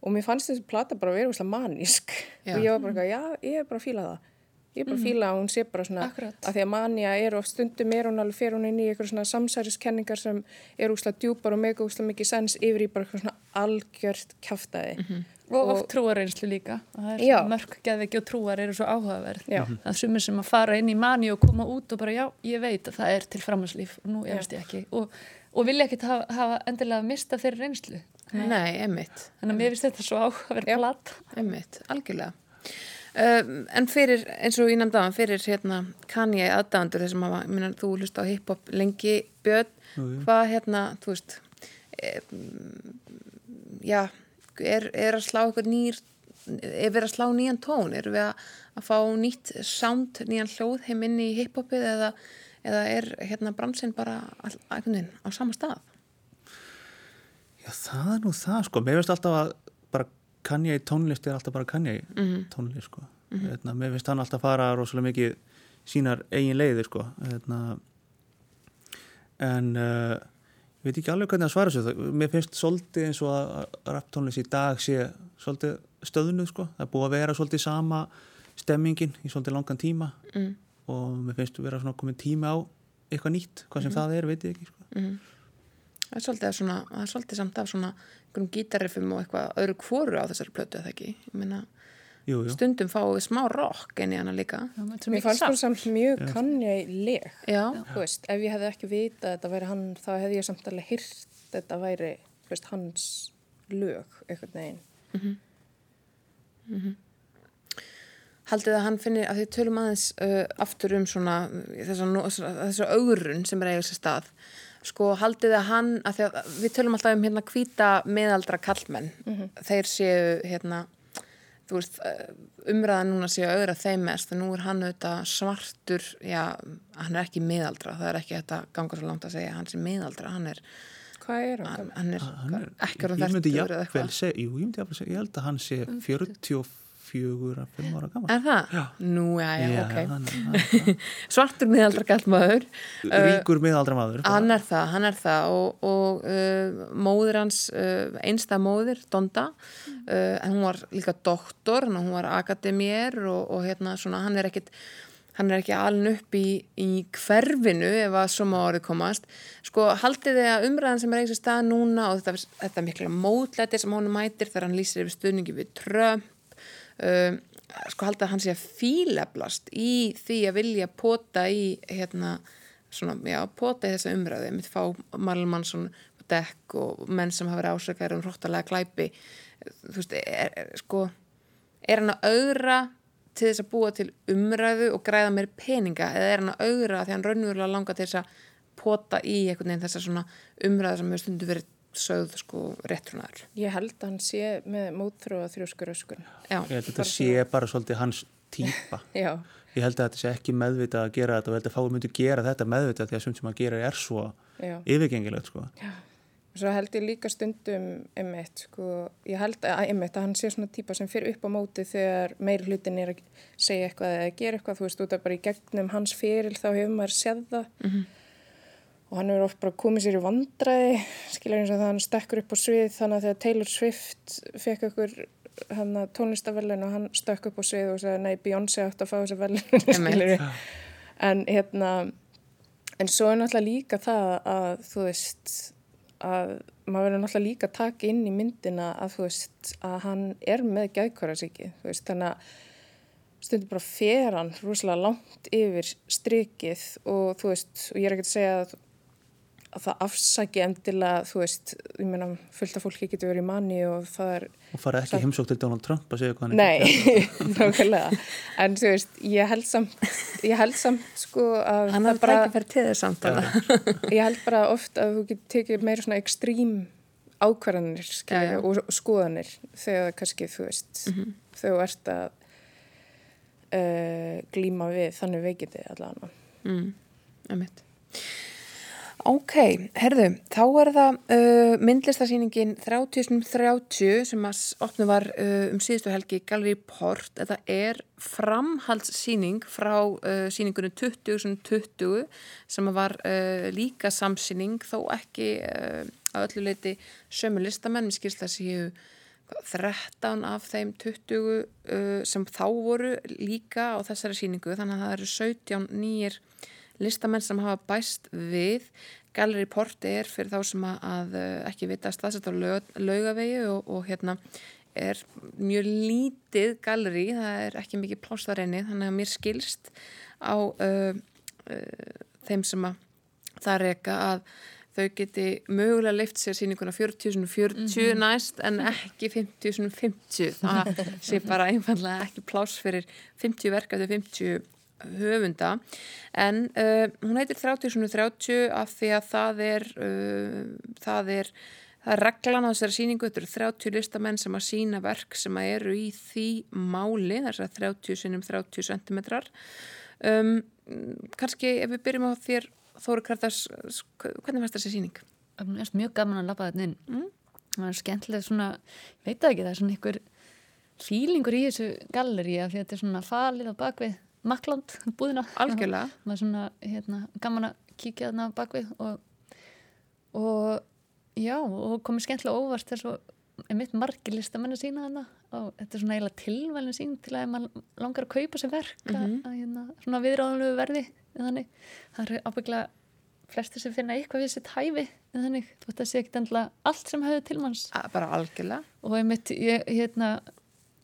og mér fannst þessi plata bara að vera manísk. Já. og ég var bara, eitthvað, já, ég er bara að fíla það. Ég er bara að fíla að hún sé bara svona Akkurat. að því að manja er of stundum er hún alveg fer hún inn í eitthvað svona samsæriskenningar sem er úrslega djúpar og mega úrslega mikið sens yfir í bara eitthvað svona algjört kjaftaði og oft trúareynslu líka. Og er mörg geðveiki og trúar eru svo áhugaverð. Já. það er sumir sem að fara inn í mani og koma út og bara já, ég veit að það er til framhanslíf og nú efast ég ekki. Og, og vilja ekkit hafa, hafa endilega mista þeirri reynslu. Nei, einmitt, þannig að mér finnst þetta svo áhugaverð platt einmitt, algjörlega. Um, En fyrir, eins og ég nefndi á fyrir hérna Kanye aðdæfandur þessum að, minna, þú hlust á hip-hop lengi björn, hvað hérna þú veist um, já, er, er að slá eitthvað nýr er verið að slá nýjan tón er við að, að fá nýtt sound, nýjan hljóð heim inn í hiphopið eða eða er hérna bransinn bara all, veginn á sama stað? Já, það er nú það, sko. Mér finnst alltaf að bara Kanye tónlist er alltaf bara Kanye Mhm. tónlist, sko. Hérna, mér finnst hann alltaf fara rosalega mikið sínar eigin leiðir, sko. Hérna, en uh, ég veit ekki alveg hvernig að svara þessu. Mér finnst svolítið eins og að að rapptónlist í dag sé svolítið stöðnuð, sko. Það er búið að vera svolítið sama stemmingin í svolítið langan tíma Mm. og mér finnst vera svona komin tími á eitthvað nýtt, hvað sem það er, veit ég ekki, sko. Það er svolítið, svona, það er svolítið samt af svona gítarriffum og eitthvað öðru kvoru á þessari plötu eða ekki. Ég meina, Jú, jú. stundum fáum við smá rock inn í hana líka. Mér fannst hún samt. mjög kannjæleg. Já, Þú veist, ef ég hefði ekki vitað að þetta væri hann, þá hefði ég samt alveg hýrt þetta væri, þú veist, hans lög, einhvern veginn. haldið að hann finnir, að því tölum aðeins uh, aftur um svona þessa augrun sem er eiginlega sér stað sko haldið að hann, að því að við tölum alltaf um hérna hvíta meðaldra kallmenn þeir séu hérna þú veist, uh, umræðan núna séu augra þeim mest, en nú er hann auðvitað svartur, já, hann er ekki meðaldra, það er ekki þetta ganga svo langt að segja hann sé meðaldra, hann er Hvað er hann? hann, hann er, Hann er, ekki myndi þertur eða eitthvað jú, ég myndi jafnvel segja, ég held að hann sé 44 að 5 ára gammal. Er það? Já. Nú, já, já, ok. hann, hann, Svartur meðaldra kallmaður hann, ríkur miðaldra maður. Hann er það, hann er það og, og uh, móðir hans, uh, einstað móðir, Donda, uh, en hún var líka doktor, hann hún var akademier og, og hérna svona, hann er ekkit, hann er ekki alin upp í, í hverfinu ef að svo má orðið komast. Sko, haldið þið að umræðan sem er eigin stað núna og þetta, þetta mikla mótlæti sem hún mætir þegar hann lýsir yfir stuðningi við Trump, uh, sko haldið að hann sé að fíleblast í því að vilja pota í hérna svona, já, pota í þessa umræði mitt fá Marlon Mansson dekk og menn sem hafa verið ásökar um hróttalega glæpi. Þú veist, er, er, sko er hann að augra til þess að búa til umræðu og græða meir peninga eða er hann að augra því hann raunverulega langar til þess að pota í einhvern veginn þessa svona umræðu sem hefur stundu verið sögð sko réttrunar Ég held að hann sé með mótþróa þrjóskur öskun. já, Ég held að þetta sé bara svolítið hans típa. Já, Ég held að þetta sé ekki meðvitað að gera þetta og ég held að fáið myndi gera þetta meðvitað því að sem sem að gera er svo já. yfirgengilegt, sko. Svo held ég líka stundum einmitt, sko, ég held að einmitt að hann sé svona típa sem fyrir upp á móti þegar meir hlutin er að segja eitthvað eða gera eitthvað, þú veist, út af bara í gegnum hans fyrir þá hefur maður séð það og hann hefur oft bara komið sér í vandræði, skilja eins og það hann stekkur upp á svið þannig að þegar Taylor Swift fekk að tónlistaverlun og hann stökk upp á svið og sagði nei, Beyoncé átt að fá þessi skilja en hérna en svo er náttúrulega líka það að þú veist að maður verður náttúrulega líka að taka inn í myndina að þú veist að hann er með gæðkvarasíki þú veist þannig að stundum bara fer hann rosalega langt yfir strikið og þú veist og ég er ekki að segja að, að það afsaki endilega þú veist, ég meina fullt af fólki getur verið í manni og það er Og fara ekki heimsók til Donald Trump að segja hvað hann er Nei, nákvæmlega. En þú veist, ég held samt, ég held samt sko að hann hafði bara ekki fyrir til þess samt ég held bara oft að þú getur tekið meira svona ekstrím ákvarðanir skilja, og, skoðanir þegar kannski þú veist þegar þú ert að uh, glíma við þannig veikindi allavega. mm, einmitt. Ok, herðu, þá er það uh, myndlistasýningin 3030 sem að opnu var uh, um síðustu helgi í Gallery Port. Þetta er framhaldssýning frá uh, sýningunum 2020 sem var uh, líka samsýning þó ekki uh, að öllu leiti sömu listamenn. Mér skilst það séu hvað, 13 af þeim 20 uh, sem þá voru líka á þessari sýningu þannig að það eru 17 nýjir listamenn sem hafa bæst við. Gallery Port er fyrir þá sem að, uh, ekki vita staðsett á laug, laugavegi og, og hérna er mjög lítið galleri, það er ekki mikið pláss þar einni, þannig að mér skilst á uh, uh, þeim sem að það reyka að þau geti mögulega leift sér sýninguna 40.040 næst en ekki 50.050 það sé bara einfallega ekki pláss fyrir 50 verk eftir 50 höfunda. En uh, hún heitir 30.30 af því að það er uh, það er það er reglan á þessari sýningu, þetta eru 30 listamenn sem að sína verk sem að eru í því máli, þess að 30 sinnum 30 cm um, kannski ef við byrjum á þér Þóri Kartas, hvernig fannst þessi síning? Mér finnst mjög gaman að labba þetta inn. Mm. það er skemmtilega svona ég veit það ekki, það er svona einhver fílingur í þessu galleri af því að þetta er svona falið á bakvið makland búðina. Algjörlega. Maður er svona hérna, gaman að kíkja þarna bakvið og, og já, og komið skemmtilega óvart þess að er mitt margir listamenn að sína þarna. Og þetta er svona eiginlega tilvægni sín til að maður langar að kaupa sér verk mm -hmm. að, að hérna, svona viðráðanlegu verði þannig, það eru ábygglega flesti sem finna eitthvað við sitt hæfi en þannig, þú veist að sé ekki endla allt sem hefur til manns. Bara algjörlega. Og ég mitt, ég, hérna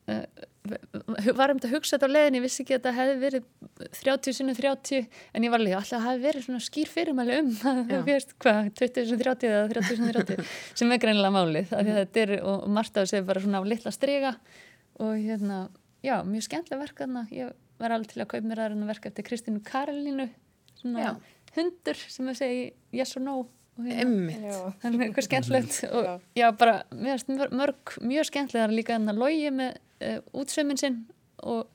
uh, var um þetta að hugsa þetta á leðin ég vissi ekki að þetta hefði verið 30 sinni 30 en ég var alveg alltaf að það hefði verið svona skýr fyrirmæli um hvað, 20 sinni 30 eða 30 sinni 30 sem er greinilega málið mm. þetta er, og Marta sé bara svona á litla strega og hérna já, mjög skemmtilega verk þarna. Ég var alveg til að kaupa mér aðra verk eftir Kristínu Karolínu hundur sem að segja yes or no Emmitt. Þannig eitthvað skemmtilegt og já, bara, finnst mörg mjög skemmtilega líka þannig að logi með uh, útsömmin sinn og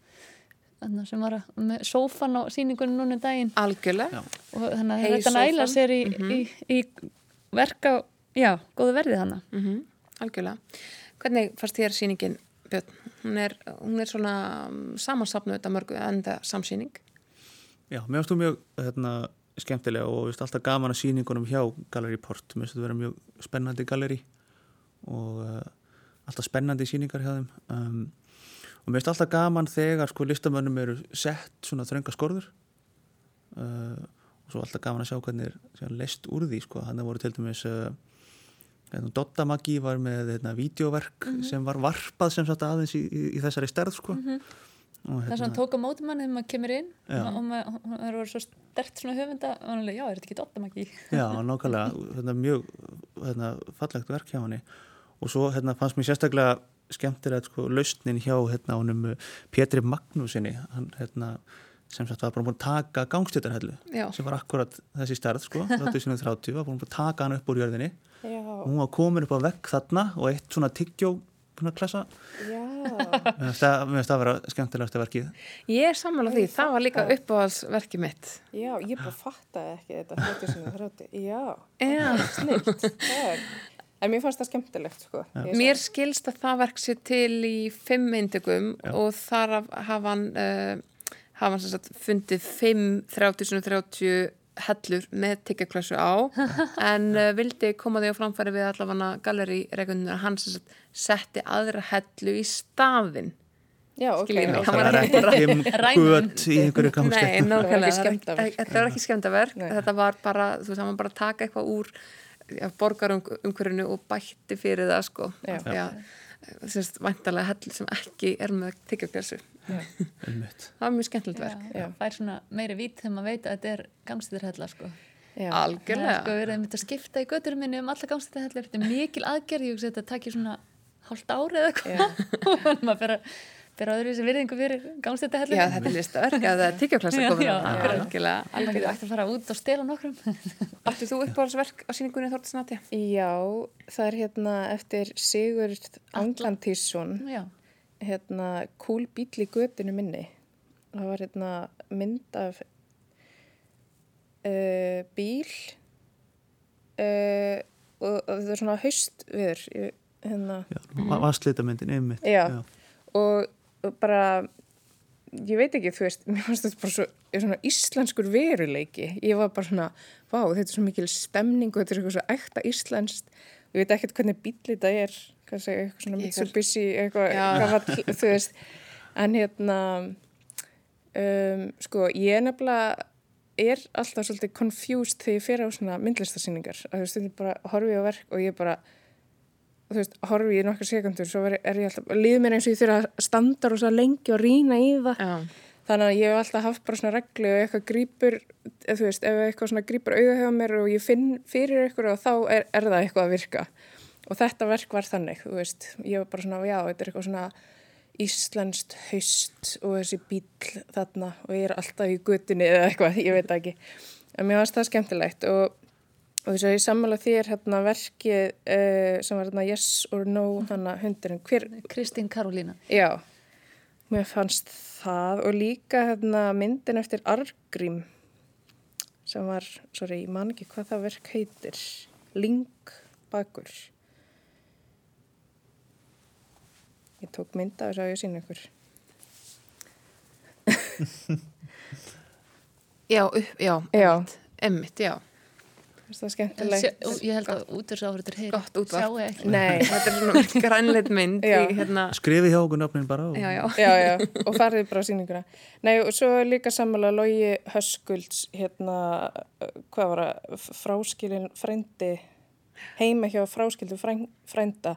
þannig sem var að, með sófan á síningunum núna um daginn. Algjörlega. Og þannig að hey, þetta næla sér í, mm -hmm. í, í verka, já, góðu verði þannig. Mm -hmm. Algjörlega. Hvernig fannst þér síningin Björn? Hún er, hún er svona um, samansapnu þetta mörgu enda samsýning. Já, mér finnst þú mjög hérna skemmtilega og veist, alltaf gaman að síningunum hjá Gallery Port, mér finnst þetta að vera mjög spennandi galleri og uh, alltaf spennandi síningar hjá þeim um, og mér finnst alltaf gaman þegar sko listamönnum eru sett svona þrönga skorður uh, og svo alltaf gaman að sjá hvernig er leist úr því sko, hann voru til dæmis uh, Dotta Maggi var með þetta videoverk mm -hmm. sem var varpað sem sagt aðeins í, í, í þessari stærð sko mm -hmm. Hérna, það er svona tók á mótumann þegar maður kemur inn já. og það eru svo stert svona höfunda og hann er, já, er þetta ekki dottamaki? Já, nákvæmlega, þetta er mjög hérna, fallegt verk hjá hann og svo hérna, fannst mér sérstaklega skemmtilegt sko, lausnin hjá hérna, honum, Pétri Magnúsinni hann hérna, sem sagt var búin að taka gangstéttarhellu sem var akkurat þessi stærð sko, 3030 var búin að taka hann upp úr jörðinni já. og hún var komin upp á vekk þarna og eitt svona tiggjó klassa mér finnst það að vera skemmtilegast að verkið. Ég er samanlega því, það var líka uppáhalsverkið mitt. Já, ég bara fattaði ekki þetta þetta sem það þrátti, já, já. snilt en mér fannst það skemmtilegt sko. mér skilst að það verk sér til í fimm eindökum og þar hafa hann uh, hafa hann sagt, fundið fimm 30-30 hellur með tiggjarklössu á en uh, vildi koma því á framfæri við allavega galleri-regunir að hann setti aðra hellu í staðin Já, ok. Það var ekki gött í einhverju gangstekku. Nei, nákvæmlega. Þetta var ekki skemdaverk. Þetta var bara, þú veist, það var bara að taka eitthvað úr borgarumhverjunu og bætti fyrir það, sko. Já. Já semst vantarlega hell sem ekki er með tiggjarklessu það var mjög skemmtilegt verk já, já. það er svona meiri vít þegar maður veit að þetta er gangstæðarhella sko. algjörlega sko, við erum að skipta í göturum minni um alla gangstæðarhellar þetta er mikil aðgerð, ég hugsa þetta takir svona hálft árið eða eitthvað. Og maður fyrir að fyrir öðru sem virðingu fyrir gámstætti hellu Já, þetta er listaverk að það er tiggjóklassa komin Já, algjörlega. Algjörlega ætti að fara út og stela nokkrum. Ætti þú uppáhaldsverk á síningunni Þórtisnati? Já, það er hérna eftir Sigurd Anglantísson hérna Kúl bíl í göttinu minni. Það var hérna mynd af uh, bíl uh, og, og það er svona haust viður hérna. Vastlítamyndin ymmit og bara ég veit ekki, þú veist, mér finnst þetta bara svo, svona íslenskur veruleiki. Ég var bara svona, vá, þetta er svo mikil stemning og þetta er eitthvað svo ekta íslenskt. Og ég veit ekkert hvernig bíl þetta er kannski eitthvað svona Mitsubishi eitthvað, eitthvað þú veist. En hérna um, sko, ég er nefnilega er alltaf svolítið confused þegar ég fer á svona myndlistarsýningar. Að þú veist, þetta er bara horfið á verk og ég bara þú veist, horfi ég nokkar sekundur svo er, er ég alltaf, líður mér eins og ég þurfa að standa rosa lengi og rína í það. Já. þannig að ég hef alltaf haft bara svona reglu og eitthvað grýpur, þú veist ef eitthvað svona grýpur auðvitað mér og ég finn fyrir eitthvað og þá er, er það eitthvað að virka og þetta verk var þannig þú veist, ég var bara svona, já, þetta er eitthvað svona íslenskt haust og þessi bíl þarna og ég er alltaf í gutinni eða eitthvað, ég veit ekki. En mér finnst það skemmtilegt og og þess að ég sammála þér hérna verkið uh, sem var hérna Yes or No þannig hundurinn hver... Kristín Karolína. Já, mér fannst það og líka hérna, myndin eftir Argrím sem var, sorry, ég man ekki hvað það verk heitir. Link ég tók mynda og sá ég sín ykkur Já, upp, já, Já. emmitt, já. Það skemmtilegt Sjá- og Ég held að útverðsáhritur heyri. Gott útvarp. Sjáu ekki. Nei, Þetta er svona grænleitt mynd hérna, skrifið hjá okkur nöfnin bara og já, já. já, já, og farið bara á sýninguna. Nei, og svo er líka sammála Logi Höskulds, hérna, hvað var það, fráskilin frændi, heima hjá fráskildu fræn- frænda,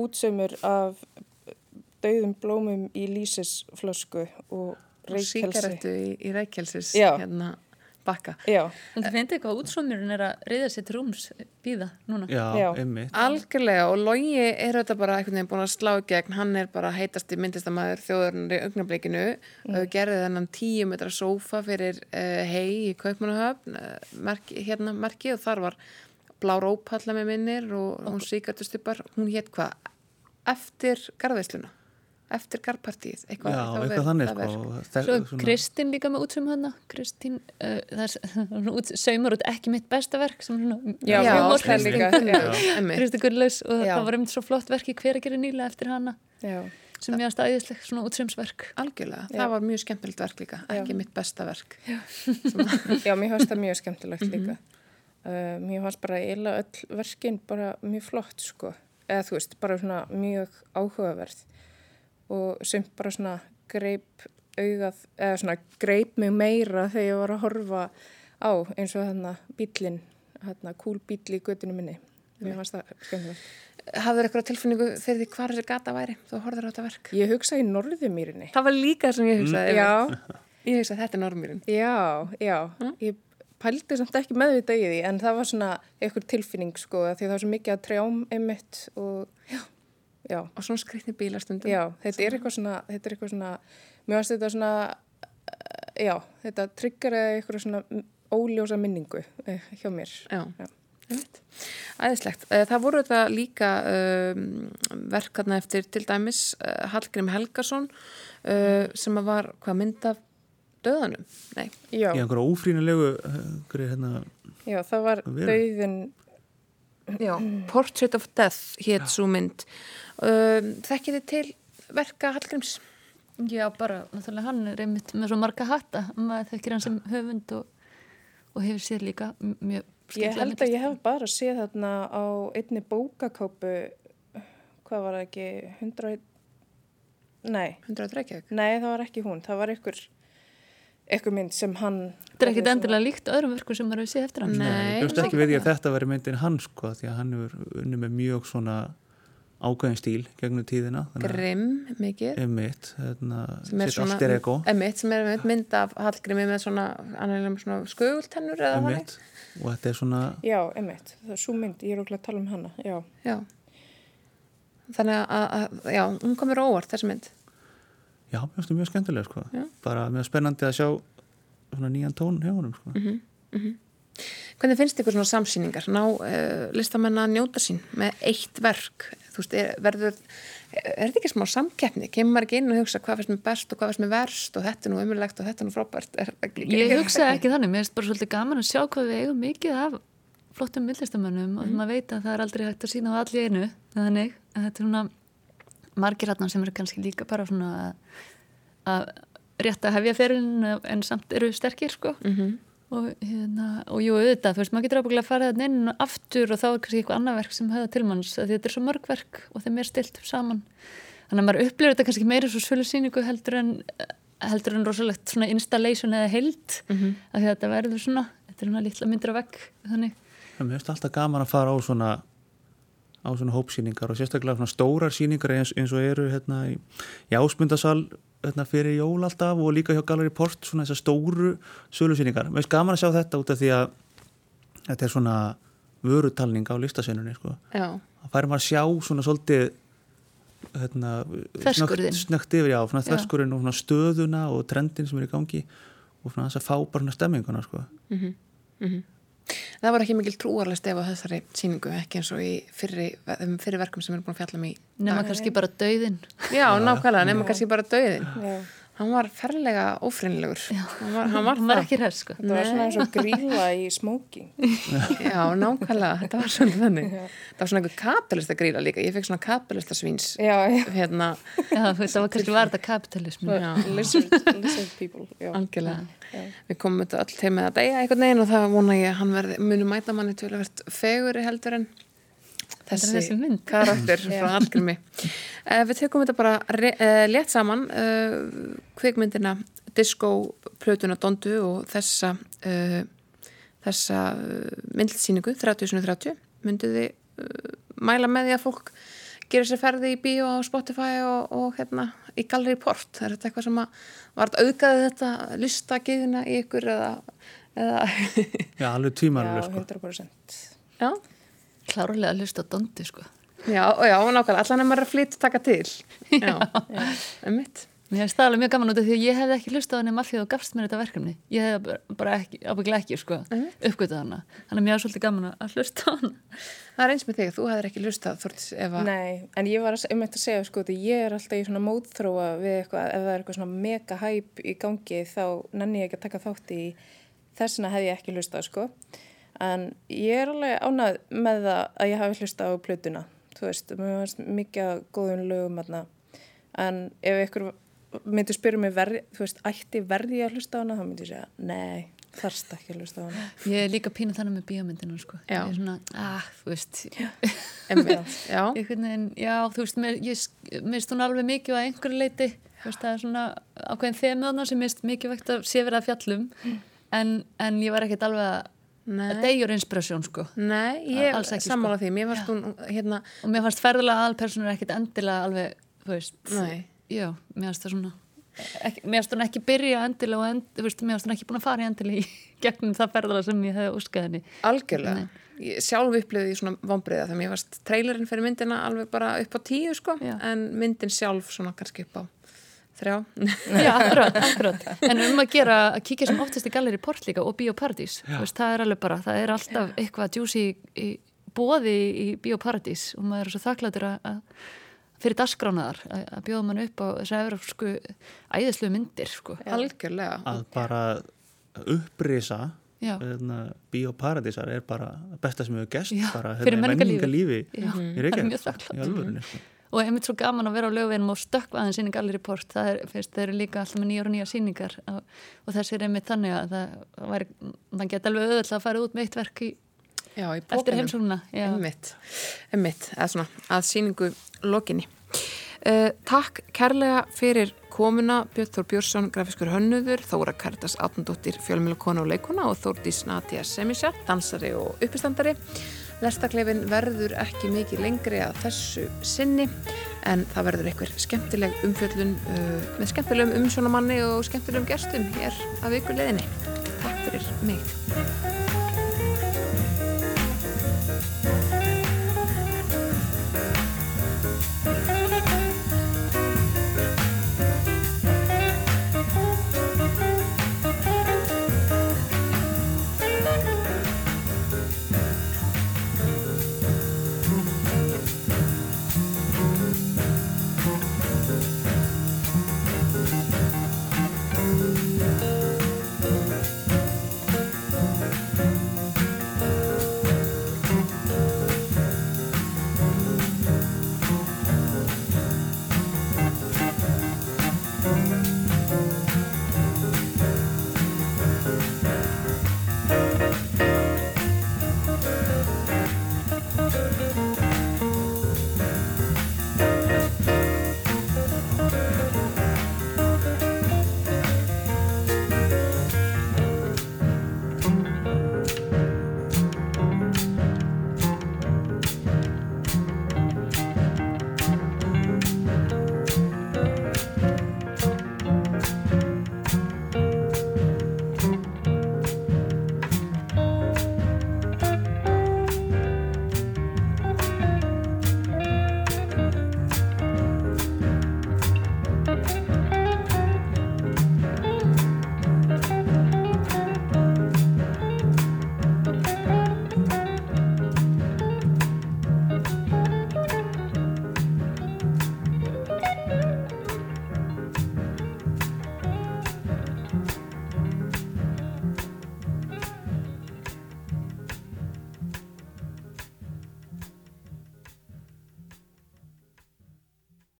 útsaumur af dauðum blómum í lísisflösku og Og reykjelsi. síkaretu í, í reykjelsis Já. hérna bakka. Já, En þið finnst eitthvað útsómurinn er að reyða sér til rúms býða núna. já, Já. einmitt Algjörlega og Logi er þetta bara einhvern veginn búin að slá í gegn, hann er bara heitasti myndistamæður þjóðurinn í augnablikinu mm. og gerði þennan tíu metra sófa fyrir uh, hei í Kaupmannahöfn, uh, merki, hérna merki og þar var blár ópalla með minnir og hún síkartustupar, hún hétt hvað? Eftir garðveisluna, eftir garðpartíð, eitthvað, já, eitthvað verð- þannig sko Svo svona- Kristín líka með útsum hana. Kristín, uh, það er út, saumur út ekki mitt besta verk sem er svona Já, Já, það líka, Kristín, Gullaus og Já. það var einmitt svo flott verk í hver að gera nýlega eftir hana já, sem ég að staðiðsleg, svona útsumsverk. Algjörlega, Já. það var mjög skemmtilegt verk líka, Já. ekki mitt besta verk. já, mér fannst það mjög skemmtilegt líka. Uh, mér fannst bara eiginlega öll verkin bara mjög flott, sko. Eða þú veist, bara svona mjög áhugaverð. Og sem bara svona greip augað, eða svona greip mig meira þegar ég var að horfa á eins og þarna bílinn, þarna kúl bíl í göttinu minni. Mér fannst það skemmtilegt. Hafður eitthvað tilfinningu fyrir því hvað þessi gata væri, þú horfður á þetta verk? Ég hugsa í Norðumýrinni. Það var líka það sem ég hugsaði. Já, Ég hugsaði þetta er normýrin. já, já. Ég pældi samt ekki meðvita í því en það var svona einhver tilfinning sko því það var svo mikið að trjám einmitt og já, já, Og svona skriktni bílastundum. já þetta er eitthvað svona, þetta er eitthvað svona, mér varst þetta svona, eh, já, þetta tryggar eða eitthvað svona óljósa minningu eh, hjá mér. Já. Æðislegt. Eh, Það voru þetta líka um, verkarna eftir til dæmis Hallgrim Helgason uh, sem var hvað mynd af döðanum? Nei. Já, í einhverju ófrínulegu hérna já, það var dauðin, Já. Portrait of Death hétt svo mynd. Um, Þekkið þið til verka Hallgrims? Já, bara, náttúrulega hann er einmitt með svo marga hatta, maður þekkir hann sem höfund og, og hefur sér líka mjög ég held að ég hef bara séð þarna á einni bókakápu, hvað var það ekki, 101, nei, 100 Reykjavík. Nei, það var ekki hún. Það var ykkur, ykkur mynd sem hann... Þetta er ekkit endilega líkt öðrum verku sem maður hefur séð eftir hann. Nei. ég veist ekki við því að þetta veri myndin hans sko því að hann hefur unni með mjög svona ákveðin stíl gegnum tíðina Grimm mikið. emitt hérna, sem er svona, emitt, sem er einmitt mynd af Hallgrími með svona, svona þannig. emitt og þetta er svona Já, einmitt. Það er svo mynd. Ég er okkur að tala um hana. Já. Já. Þannig að, að, já, hún komur óvart þessi mynd. já, mér finnst það mjög skemmtilega sko Já. bara mjög spennandi að sjá svona nýjan tón hjá honum sko Mhm. Hvernig finnst ykkur svona samsýningar? Ná uh, listamenn að njóta sín með eitt verk? Þú veist, er, verður, er þetta ekki smá samkeppni? Kemur maður ekki inn og hugsa hvað finnst mér best og hvað finnst mér verst og þetta er nú umurlegt og þetta er nú frábært? Er, Ég hugsa ekki þannig, mér finnst bara svolítið gaman að sjá hvað við eigum mikið af flottum myndlistamönnum og maður veit að það er aldrei hægt að sína á allir einu, þannig að þetta er svona margir hann sem eru kannski líka bara svona að, rétt að hefja ferilin en samt eru sterkir sko Mhm. Og, hérna, og jú auðvitað, þú veist, maður getur ábygglega að fara þannig inn og aftur og þá er kannski eitthvað annað verk sem höfða til manns, að því þetta er svo mörg verk og þeim er stilt upp saman þannig að maður upplifir þetta kannski meira svo svölu síningu heldur en heldur en rosalegt svona installation eða held Mhm. að því að þetta verður svona þetta er svona litla myndir á vegg þannig en mér finnst alltaf gaman að fara á svona á svona hópsýningar og sérstaklega svona stórar sýningar eins, eins og eru hérna í, í ásmundasal hérna fyrir jól alltaf og líka hjá Gallery Port svona þessar stóru sölusýningar. Mér finnst gaman að sjá þetta út af því að þetta er svona vörutalning á listasennunni sko. Það færi maður að sjá svona svolítið hérna, snöggt yfir, já, svona Já. þverskurinn og svona stöðuna og trendin sem er í gangi og svona þess að fá bara svona stemminguna sko. Það var ekki mikil trúarlega stef á þessari síningu, ekki eins og í fyrri, um fyrri verkum sem við erum búin að fjalla um í nema kannski bara dauðin Já, nákvæmlega, nema kannski bara döðin Já. Hann var ferlega ófrýnilegur Hann var, hann var, hún var það. ekki hress sko Þetta var svona eins og gríla í smoking. Já, nákvæmlega, þetta var svona þannig Það var svona einhver kapitalista gríla líka Ég fekk svona kapitalista svíns Já, já. Hérna, Já, það var kannski var þetta kapitalism Já. Lizard, lizard people. Já. Við komum þetta heim með að deyja einhvern veginn og það vona ég að hann verði, muni mæta manni til að verða feguri Heldur en þessi mynd. karakter frá Hallgrími. Uh, við tökum þetta bara uh, létt saman uh, kvikmyndina Disco plötuna Dondu og þessa uh, þessa myndlsýningu 30.30 mynduð þið uh, mæla með því að fólk gerir sér ferði í bíó á Spotify og, og hérna í Gallery Port er þetta eitthvað sem að var þetta auðgæði þetta listagiðina í ykkur eða, eða Já, alveg Já, tímanuleg sko. 100%. já, klárlega að hlusta dondi sko já, og já, nákvæmlega allan er maður að flytta taka til já, um mitt Mér finnst það alveg mjög gaman út af því að ég hefði ekki hlustað á henni af því að þú gafst mér þetta verkefni. Ég hefði bara- bara ekki, ábygglega ekki, sko, uppgötað hana. Þannig að mér er svolítið gaman að hlusta á hana. það er eins með þig, þú hefðir ekki lustað Þortis ef að Nei, en ég var um þetta að segja, sko, því ég er alltaf í svona mótþróa við eitthvað, ef það er eitthvað svona mega hæp í gangi, þá nenni ég ekki að taka þátt í, þessina hef ég ekki hlustað, sko. En ég er alveg ánað með það að ég hafi hlustað á plötuna, þú veist, mér varst mikið af góðum lögum aðna, en ef ykkur myndi spyrja mig verði, þú veist, ætti verði að hlusta á hana, þá myndi ég segja, nei, þarst ekki að hlusta á hana. Ég er líka pínu þannig með bíómyndinu, sko. Já. Ég er svona, ah, þú veist, já, einhvern veginn, já, þú veist, mér, finnst hún alveg mikið að einhverju leiti, þú veist, það er svona ákveðin þemu þarna sem mér finnst mikið vegt að sé verið að fjallum, en, en ég var ekkert alveg að, nei, að degjur inspirasjón, sko. nei ég ekki, sammála sko. því, mér varst hún hérna, Og mér fannst ferðulega aðalpersonur ekkert endilega alveg, þú veist, nei já, mér fannst það svona, ekki, mér fannst hún ekki byrja endilega og end, veist, mér fannst hún ekki búin að fara endilega í gegnum það ferðulega sem ég hefði úskað henni. Algjörlega. Ég sjálf upplifði í svona vombriða þegar mér varst trailerinn fyrir myndina alveg bara upp á tíu sko Já. en myndin sjálf svona kannski upp á þrjá. Já, akkurat, akkurat. En um að gera, að kíkja sem oftast í Galleri Port líka og Bíóparadís, þú veist, það er alveg bara, það er alltaf eitthvað juicy í bóði í Bíóparadís og maður er svo þakklæður að, fyrir dagskránaðar, að, að bjóða mann upp á þessar evropsku æðislu myndir, sko. Algjörlega. að bara upprisa Já. bíóparadísar er bara besta sem hefur gest bara fyrir menningarlífi Já, í það er Reykjavík mjög sko, þakklátt. í alvörunni sko. Og einmitt svo gaman að vera á lögveinum og stökkva aðeins inn í Galleri Port, það er, fyrst, þeir eru líka alltaf með nýjar og nýjar síningar og, og þessi er einmitt þannig að það væri, mann geti alveg auðvitað að fara út með eitt verk í, Já, í eftir. Já. Emmitt, emmitt, eða svona að síningu lokinni. Uh, takk kærlega fyrir komuna Björn Björnsson, grafiskur hönnuður, Þóra Karitas Átnandóttir, fjölmjölkona og leikona og Þórdís Nadia Semisja, dansari og uppistandari. Lestakleifin verður ekki mikið lengri að þessu sinni en það verður einhver skemmtileg umfjöllun uh, með skemmtilegum umsjónamanni og skemmtilegum gestum hér að viku leðinni. Takk fyrir mig.